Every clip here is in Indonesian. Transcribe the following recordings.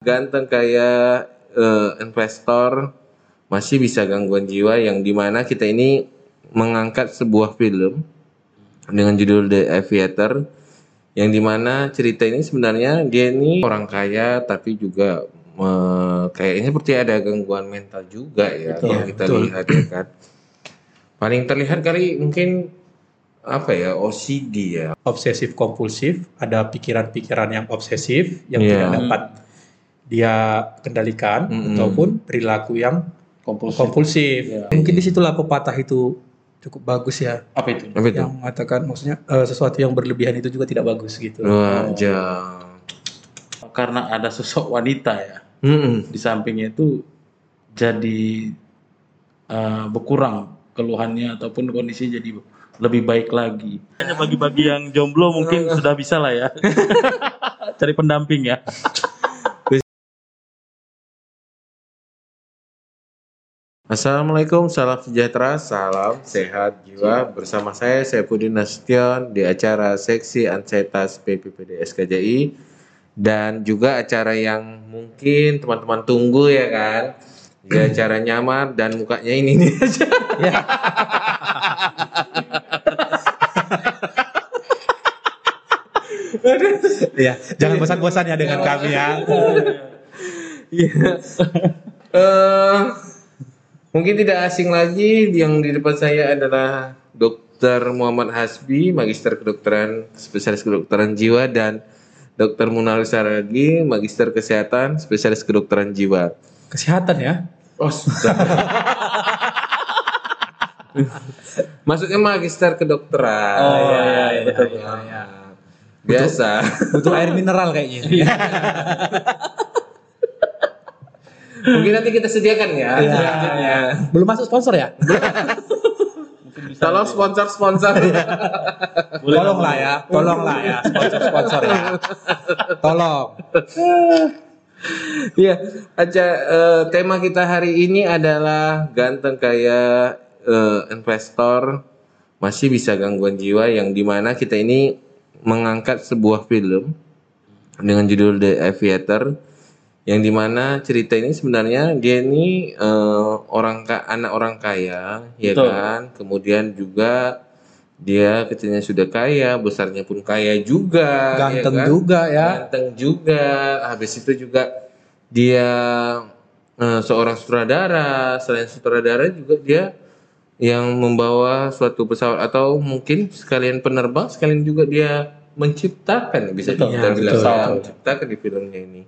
ganteng kayak eh, investor masih bisa gangguan jiwa yang di mana kita ini mengangkat sebuah film dengan judul The Aviator yang di mana cerita ini sebenarnya dia ini orang kaya tapi juga eh, kayaknya seperti ada gangguan mental juga ya kalau kita lihat ya kan. Paling terlihat kali mungkin apa ya OCD ya. Obsesif kompulsif, ada pikiran-pikiran yang obsesif yang Iya. tidak dapat dia kendalikan Mm-mm. ataupun perilaku yang kompulsif. kompulsif. Iya. Mungkin di situlah pepatah itu cukup bagus ya, Apa itu? apa itu yang mengatakan maksudnya eh, sesuatu yang berlebihan itu juga tidak bagus gitu. Wah, jam. Karena ada sosok wanita ya Mm-mm. di sampingnya itu jadi eh, berkurang keluhannya ataupun kondisi jadi lebih baik lagi. Hanya bagi-bagi yang jomblo mungkin sudah bisa lah ya. Cari pendamping ya. Assalamualaikum, salam sejahtera, salam sehat jiwa. Bersama saya Saipudin Nasution di acara Seksi Ansetas PPPD SKJI dan juga acara yang mungkin teman-teman tunggu ya kan. Ya, acara nyaman dan mukanya ini nih aja. Ya. Iya, jangan bosan-bosan ya dengan kami ya. Iya. Eh, mungkin tidak asing lagi yang di depan saya adalah Dr. Muhammad Hasbi, Magister Kedokteran, Spesialis Kedokteran Jiwa dan Dr. Munawir Saragi, Magister Kesehatan, Spesialis Kedokteran Jiwa. Kesehatan ya. Oh, sudah. Maksudnya Magister Kedokteran. Oh, iya, iya, iya, betul. iya, iya. Biasa. Butuh air mineral kayaknya. Mungkin nanti kita sediakan ya. Iya. selanjutnya. Belum masuk sponsor ya? Tolong sponsor-sponsor. Tolonglah ya, tolonglah ya, sponsor-sponsor ya. Tolong. Iya, aja eh, tema kita hari ini adalah ganteng kayak eh, investor masih bisa gangguan jiwa yang di mana kita ini mengangkat sebuah film dengan judul The Aviator yang di mana cerita ini sebenarnya dia ini eh, orang ka- anak orang kaya ya Betul. kan kemudian juga dia kecilnya sudah kaya besarnya pun kaya juga ya Ganteng kan? juga ya. ganteng juga habis itu juga dia eh, seorang sutradara selain sutradara juga dia yang membawa suatu pesawat atau mungkin sekalian penerbang sekalian juga dia menciptakan bisa Betul. kita Ya, bilang betul. ya, menciptakan di filmnya ini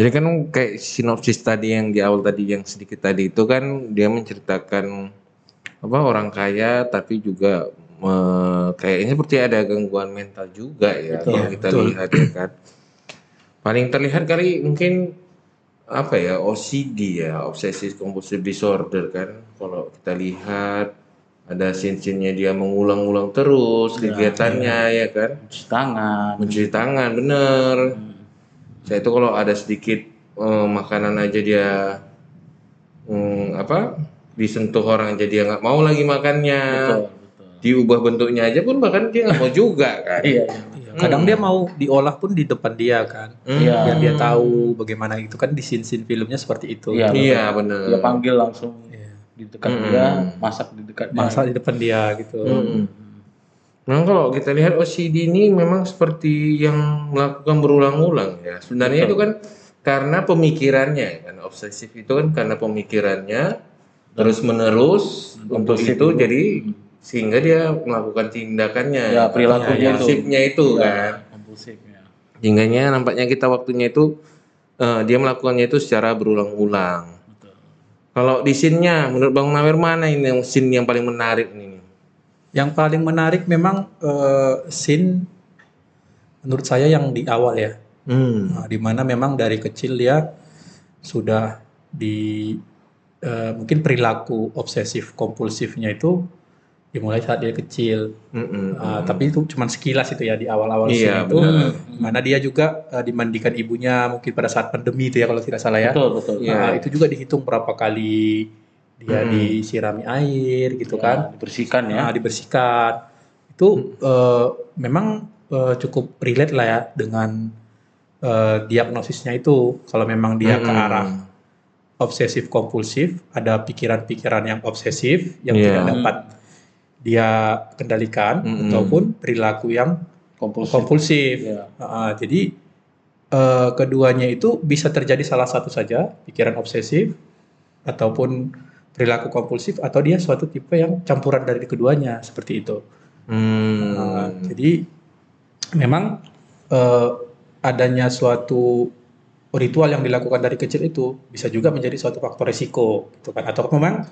jadi kan kayak sinopsis tadi yang di awal tadi yang sedikit tadi itu kan dia menceritakan apa orang kaya tapi juga me- kayaknya seperti ada gangguan mental juga ya Betul, kalau kita betul. lihat ya kan. Paling terlihat kali mungkin apa ya OCD ya obsessive compulsive disorder kan. Kalau kita lihat ada scene-scene-nya dia mengulang-ulang terus kegiatannya ya kan. Cuci tangan. mencuci tangan bener saya itu kalau ada sedikit eh, makanan aja dia hmm, apa disentuh orang aja dia nggak mau lagi makannya Betul, betul. diubah bentuknya aja pun bahkan dia nggak mau juga kan Iya, iya. Iya, Kadang dia mau diolah pun di depan dia kan. Hmm. Iya. Biar dia tahu bagaimana itu kan di scene-scene filmnya seperti itu. Iya. iya bener Dia panggil langsung Iya. di dekat Mm-mm. dia, masak di dekat dia. Masa di depan dia gitu. Mm-mm. Memang kalau kita lihat OCD ini memang seperti yang melakukan berulang-ulang ya. Sebenarnya itu kan karena pemikirannya kan obsesif itu kan karena pemikirannya terus menerus untuk itu itu. jadi sehingga dia melakukan tindakannya Ya, perilakunya itu. kompulsifnya itu Iya, kan. kompulsif ya. Hingganya nampaknya kita waktunya itu eh, dia melakukannya itu secara berulang-ulang. Betul. Kalau di scene-nya menurut Bang Nawir mana ini yang scene yang paling menarik ini? Yang paling menarik memang eh, scene menurut saya yang di awal ya. Hmm. Nah, di mana memang dari kecil dia sudah di eh, mungkin perilaku obsesif kompulsifnya itu dimulai saat dia kecil. Mm-mm. Ah, tapi itu cuma sekilas itu ya di awal-awal Iya, itu. benar. Mana dia juga eh, dimandikan ibunya mungkin pada saat pandemi itu ya kalau tidak salah ya. Betul, betul. Iya. Nah, itu juga dihitung berapa kali dia Hmm. disirami air gitu Ya, kan. Dibersihkan ya. Nah, dibersihkan. Itu eh, memang eh, cukup relate lah ya dengan eh, diagnosisnya itu kalau memang dia ke Mm-mm. arah obsesif kompulsif, ada pikiran-pikiran yang obsesif yang Iya. tidak dapat dia kendalikan Mm-mm. ataupun perilaku yang Kompulsif. kompulsif. Iya. Ah, jadi eh, keduanya itu bisa terjadi salah satu saja, pikiran obsesif ataupun perilaku kompulsif atau dia suatu tipe yang campuran dari keduanya seperti itu. Hmm. Nah, jadi memang eh, adanya suatu ritual yang dilakukan dari kecil itu bisa juga menjadi suatu faktor risiko, gitu kan? Atau memang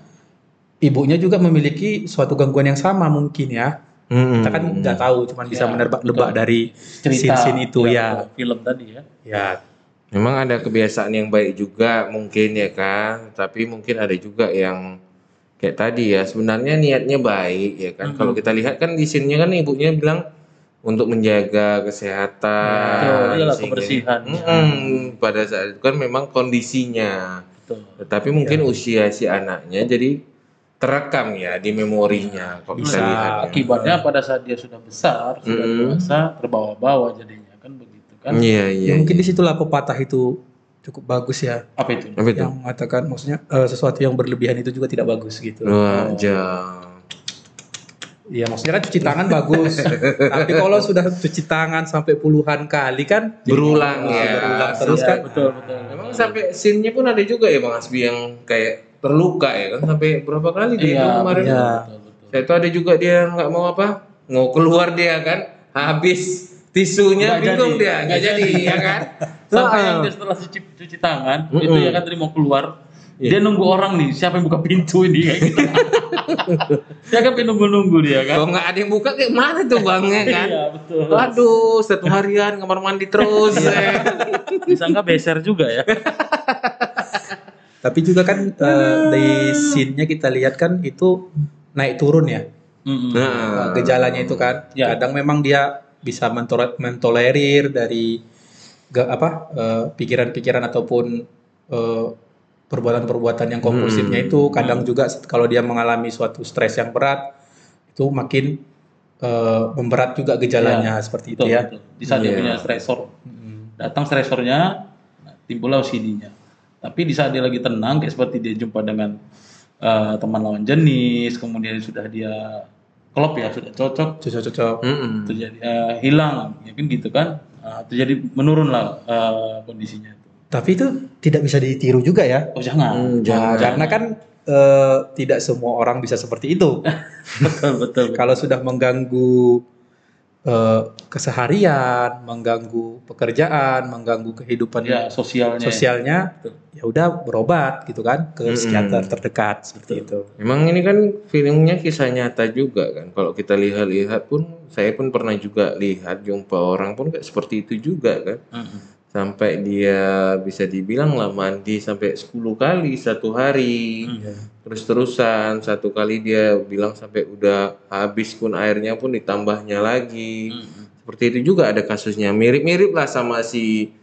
ibunya juga memiliki suatu gangguan yang sama mungkin ya. Mm-mm. Kita kan nggak tahu, cuman bisa Ya, menebak-nebak betul. dari scene-scene itu ya. film tadi ya. Ya, Memang ada kebiasaan yang baik juga mungkin ya kan, tapi mungkin ada juga yang kayak tadi ya sebenarnya niatnya baik ya kan. Kalau kita lihat kan di sini kan ibunya bilang untuk menjaga kesehatan, iyalah, sehingga- kebersihan. Mm-mm, pada saat itu kan memang kondisinya. Betul. Tetapi mungkin usia si anaknya jadi terekam ya di memorinya kalau kita Bisa. lihat. ya. Akibatnya pada saat dia sudah besar, sudah Mm-mm. dewasa, terbawa-bawa jadinya kan begitu kan? Iya iya. ya mungkin iya. di situlah pepatah itu cukup bagus ya. Apa itu? Apa itu? Yang mengatakan maksudnya eh, sesuatu yang berlebihan itu juga tidak bagus gitu. Wah, jauh. Iya maksudnya kan cuci tangan bagus, tapi kalau sudah cuci tangan sampai puluhan kali kan Berulang ya. berulang terus Iya, kan. betul betul. Memang sampai scene-nya pun ada juga ya Bang Asbi yang kayak terluka ya kan sampai berapa kali dia itu Iya, kemarin. Iya. betul betul. Saya tuh ada juga dia nggak mau apa? Mau keluar dia kan. Habis tisunya Nggak bingung jadi. dia, nggak jadi ya kan. Sampai yang dia setelah cuci, cuci tangan, Mm-mm. itu ya kan tadi mau keluar, dia nunggu orang nih, siapa yang buka pintu ini kayak gitu. dia kan nunggu-nunggu dia kan. Kalau nggak ada yang buka kayak mana tuh Bang ya kan? Iya betul. Waduh, satu harian kamar mandi terus. ya. Bisa nggak beser juga ya? Tapi juga kan eh, di scene-nya kita lihat kan itu naik turun ya Mm-mm. Nah, eh, gejalanya itu kan. Ya. Kadang memang dia bisa mentolerir dari apa eh, pikiran-pikiran ataupun eh, perbuatan-perbuatan yang kompulsifnya itu. Kadang juga kalau dia mengalami suatu stres yang berat itu makin eh, memberat juga gejalanya seperti itu betul, ya. betul. Di saat dia Iya. punya stresor, Mm. datang stresornya, nah, timbullah OCD-nya. Tapi di saat dia lagi tenang, kayak seperti dia jumpa dengan eh, teman lawan jenis, kemudian sudah dia klop ya, sudah cocok, Cocok-cocok. mm-mm. terjadi eh, hilang, ya kan gitu kan, Eh, terjadi menurun lah eh, kondisinya itu. Tapi itu tidak bisa ditiru juga ya. Oh jangan, Hmm, jangan. karena kan eh, tidak semua orang bisa seperti itu. betul betul. Kalau sudah mengganggu eh, keseharian, mengganggu pekerjaan, mengganggu kehidupan Ya sosialnya. sosialnya, ya udah berobat gitu kan ke Mm-mm. psikiater terdekat seperti itu. Memang ini kan filmnya kisah nyata juga kan. Kalau kita lihat-lihat pun, saya pun pernah juga lihat jumpa orang pun kayak seperti itu juga kan. Mm-mm. Sampai dia bisa dibilang lah mandi sampai 10 kali satu hari. Iya. Terus-terusan satu kali dia bilang sampai udah habis pun airnya pun ditambahnya lagi. Mm-mm. Seperti itu juga ada kasusnya. Mirip-mirip lah sama si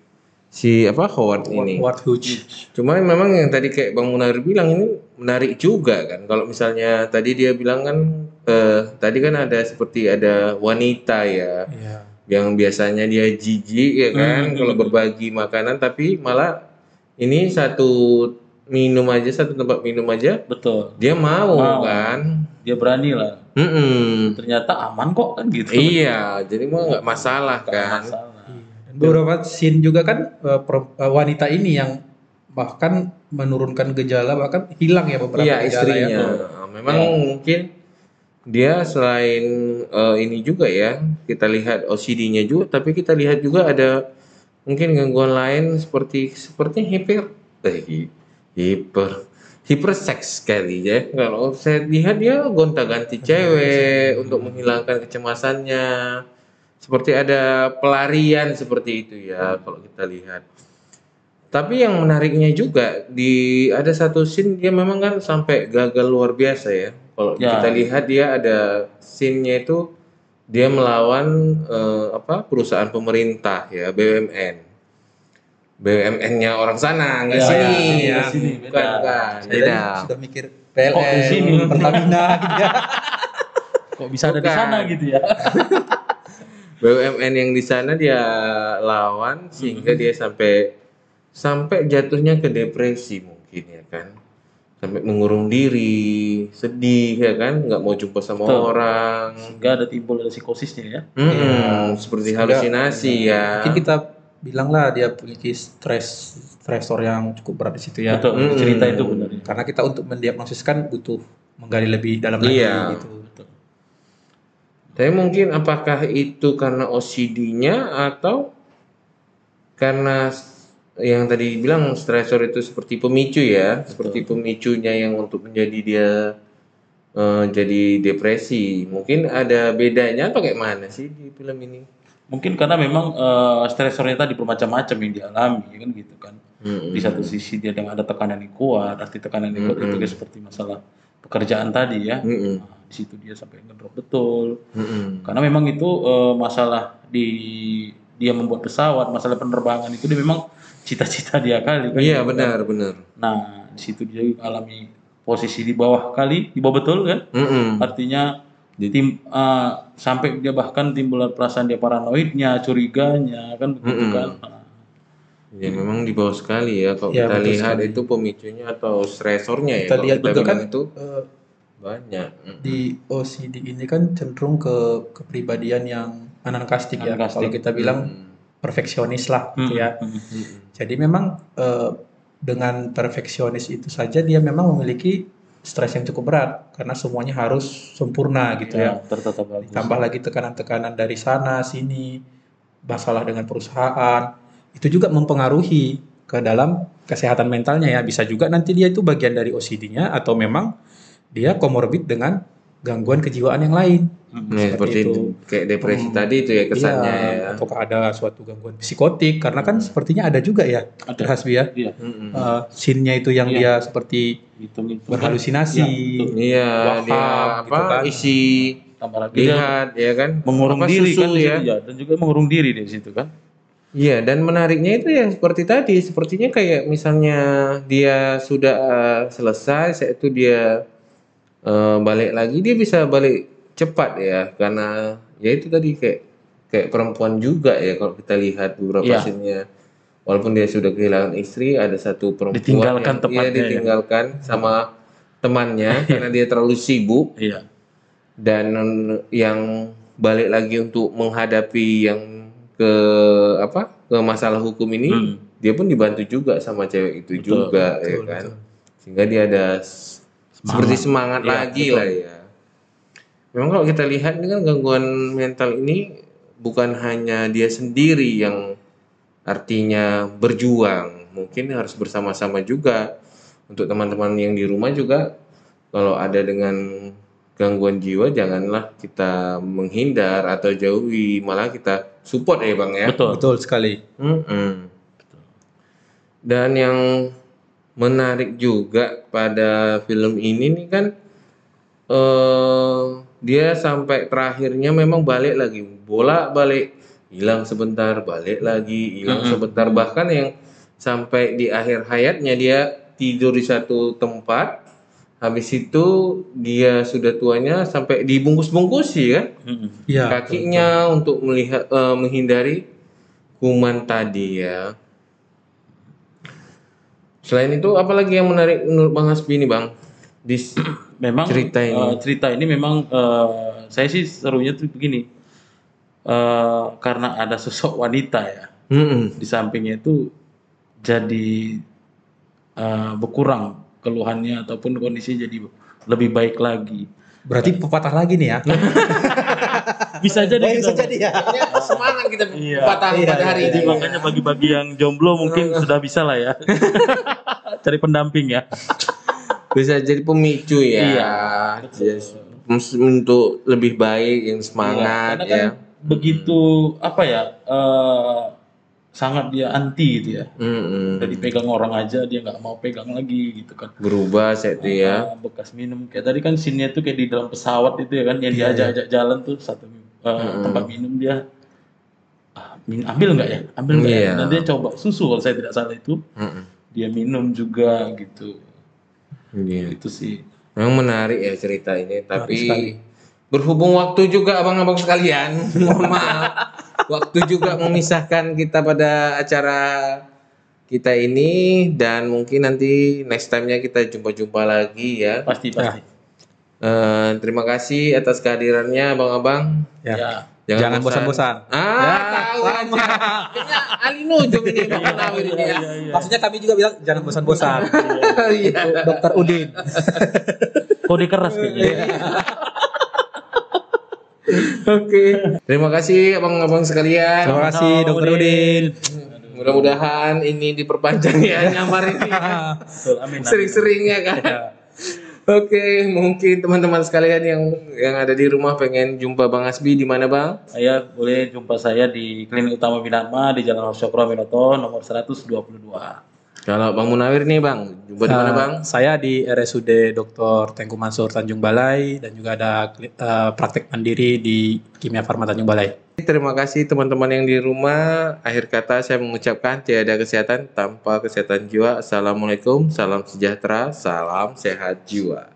si apa Howard ini. What huge. Cuma memang yang tadi kayak Bang Munir bilang ini menarik juga kan. Kalau misalnya tadi dia bilang kan eh, tadi kan ada seperti ada wanita ya Iya. Yang biasanya dia jijik ya kan Hmm. kalau berbagi makanan tapi malah ini satu minum aja satu tempat minum aja Betul. dia mau, Mau. kan. Dia berani lah. Mm-mm. Ternyata aman kok kan gitu. Iya, jadi mau nggak masalah Nggak kan. masalah. Dan beberapa scene juga kan eh, eh, wanita ini yang bahkan menurunkan gejala bahkan hilang ya beberapa Iya gejala istrinya. ya. Memang mungkin dia selain eh, ini juga ya kita lihat OCD-nya juga, tapi kita lihat juga ada mungkin gangguan lain seperti seperti hiper eh, hi- hiper hiperseks kali ya. Kalau saya lihat dia gonta-ganti cewek untuk menghilangkan kecemasannya. Seperti ada pelarian seperti itu ya kalau kita lihat. Tapi yang menariknya juga di ada satu scene dia memang kan sampai gagal luar biasa ya. Kalau Ya. kita lihat dia ada scene-nya itu dia melawan eh, apa perusahaan pemerintah ya BUMN. BUMN-nya orang sana nggak Ya, sini, ya, ya, sini, bukan beda. bukan. Beda. sudah mikir Oh, di sini. PLN, Pertamina gitu ya. Kok bisa ada di Bukan. sana gitu ya? BUMN yang di sana dia lawan sehingga dia sampai sampai jatuhnya ke depresi mungkin ya kan sampai mengurung diri sedih ya kan nggak mau jumpa sama Betul. orang Sehingga ada timbul ada psikosisnya ya. Mm-mm, seperti Sehingga- halusinasi ya Mungkin kita bilang lah dia memiliki stres stresor yang cukup berat di situ ya. Betul, Mm-mm. cerita itu benar. ya. Karena kita untuk mendiagnosiskan butuh menggali lebih dalam lagi Iya. gitu. Betul. Tapi mungkin apakah itu karena OCD-nya atau karena yang tadi bilang stresor itu seperti pemicu ya, seperti pemicunya yang untuk menjadi dia eh, jadi depresi. Mungkin ada bedanya atau kayak mana sih di film ini? Mungkin karena memang eh, stresornya tadi bermacam-macam yang dialami kan gitu kan. Mm-mm. Di satu sisi dia dengan ada tekanan yang kuat, arti tekanan yang kuat itu kayak seperti masalah pekerjaan tadi ya. Mm-mm. Nah, di situ dia sampai ngedrop betul. Mm-mm. Karena memang itu eh, masalah di dia membuat pesawat, masalah penerbangan itu dia memang cita-cita dia kali kan. Iya benar benar. Nah, di situ dia alami posisi di bawah kali, di bawah betul kan? Mm-mm. Artinya tim eh, sampai dia bahkan timbul perasaan dia paranoidnya, curiganya kan begitu Mm-mm. kan. Nah, Ya memang di bawah sekali ya kalau Ya, kita lihat sekali. itu pemicunya atau stresornya ya. Kita kalau lihat kita betul kan bilang itu eh, banyak. Mm. di OCD ini kan cenderung ke kepribadian yang anankastik ya. Kalau kita bilang perfeksionis lah gitu ya. mm, Jadi memang eh, dengan perfeksionis itu saja dia memang memiliki stres yang cukup berat karena semuanya harus sempurna gitu ya, ya. tertata bagus. Ditambah lagi tekanan-tekanan dari sana sini, masalah dengan perusahaan, itu juga mempengaruhi ke dalam kesehatan mentalnya ya. Bisa juga nanti dia itu bagian dari OCD-nya atau memang dia komorbid dengan gangguan kejiwaan yang lain. Nah, seperti itu. kayak depresi tadi itu ya kesannya Iya, ya. Ataukah ada suatu gangguan psikotik karena kan sepertinya ada juga ya, Ada. Hasbi ya. Iya. Eh, scene-nya itu yang Iya. dia seperti hitung itu. berhalusinasi. Iya, Waham, dia gitu apa kan. isi Tambah lagi dia lihat ya kan mengurung apa, diri susu kan ya. ya dan juga mengurung diri di situ kan. Iya, dan menariknya itu ya seperti tadi, sepertinya kayak misalnya dia sudah eh, selesai, saat itu dia eh, balik lagi, dia bisa balik cepat ya, karena ya itu tadi kayak kayak perempuan juga ya kalau kita lihat beberapa Iya. scene-nya. Walaupun dia sudah kehilangan istri, ada satu perempuan Ditinggalkan yang iya, ya. ditinggalkan sama temannya karena dia terlalu sibuk Iya. dan yang balik lagi untuk menghadapi yang ke apa ke masalah hukum ini Hmm. dia pun dibantu juga sama cewek itu Betul, juga ya betul, kan betul. sehingga dia ada s- seperti semangat Iya, lagi betul. lah ya memang kalau kita lihat ini kan gangguan mental ini bukan hanya dia sendiri yang artinya berjuang mungkin harus bersama-sama juga untuk teman-teman yang di rumah juga kalau ada dengan gangguan jiwa janganlah kita menghindar atau jauhi malah kita support ya bang ya Betul. Betul sekali. Mm-mm. dan yang menarik juga pada film ini nih kan. Eh dia sampai terakhirnya memang balik lagi. Bola balik hilang sebentar balik lagi hilang sebentar. Bahkan yang sampai di akhir hayatnya dia tidur di satu tempat. Habis itu dia sudah tuanya sampai dibungkus-bungkus ya Mm-mm. Iya. kakinya untuk melihat eh, menghindari kuman tadi ya selain itu apalagi yang menarik menurut bang Hasbi ini bang di Memang Cerita ini. eh, cerita ini memang eh, saya sih serunya tuh begini. Eh, karena ada sosok wanita ya Mm-mm. di sampingnya itu jadi eh, berkurang keluhannya ataupun kondisi jadi lebih baik lagi. Berarti pepatah lagi nih ya. Bisa jadi bisa kita- jadi ya. Semangat kita Iya. patah Iya, pada hari iya, Jadi ini iya. makanya bagi-bagi yang jomblo mungkin sudah bisa lah ya. Cari pendamping ya. bisa jadi pemicu ya Iya, Yes. Untuk lebih baik yang Iya, semangat kan ya begitu apa ya eh, sangat dia anti gitu ya. Mm-mm. Udah dipegang orang aja dia nggak mau pegang lagi gitu kan. berubah saya itu ya Ah, bekas minum kayak tadi kan scene-nya tuh kayak di dalam pesawat itu ya kan yang diajak-ajak jalan tuh satu eh, tempat minum dia ah, min- ambil nggak ya ambil nggak Iya. ya dan dia coba susu kalau saya tidak salah itu Mm-mm. Dia minum juga gitu Iya. itu sih Memang menarik ya cerita ini, tapi berhubung waktu juga abang-abang sekalian, mohon maaf. waktu juga memisahkan kita pada acara kita ini dan mungkin nanti next time-nya kita jumpa-jumpa lagi ya. Pasti pasti. Eh, terima kasih atas kehadirannya abang-abang. Ya. Ya. Jangan bosan-bosan. Ah, tahu aja. Kayaknya Alino jom ini Bang Munawir ini ya. Maksudnya kami juga bilang jangan bosan-bosan. Iya. Dokter Udin. Kode keras kayaknya. Oke. Terima kasih abang-abang sekalian. Terima kasih Dokter Udin. Mudah-mudahan ini diperpanjang ya nyamar ini. Betul, amin. amin. Sering-sering ya kan. Oke, mungkin teman-teman sekalian yang yang ada di rumah pengen jumpa Bang Asbi di mana Bang? Saya boleh jumpa saya di Klinik Utama Binatma di Jalan Hosyokro Minoto nomor 122. Kalau Bang Munawir nih Bang, jumpa di mana Eh, Bang? Saya di RSUD Dr. Tengku Mansur Tanjung Balai dan juga ada eh, praktek mandiri di Kimia Farma Tanjung Balai. Terima kasih teman-teman yang di rumah. Akhir kata saya mengucapkan tiada kesehatan tanpa kesehatan jiwa. Assalamualaikum, salam sejahtera, salam sehat jiwa.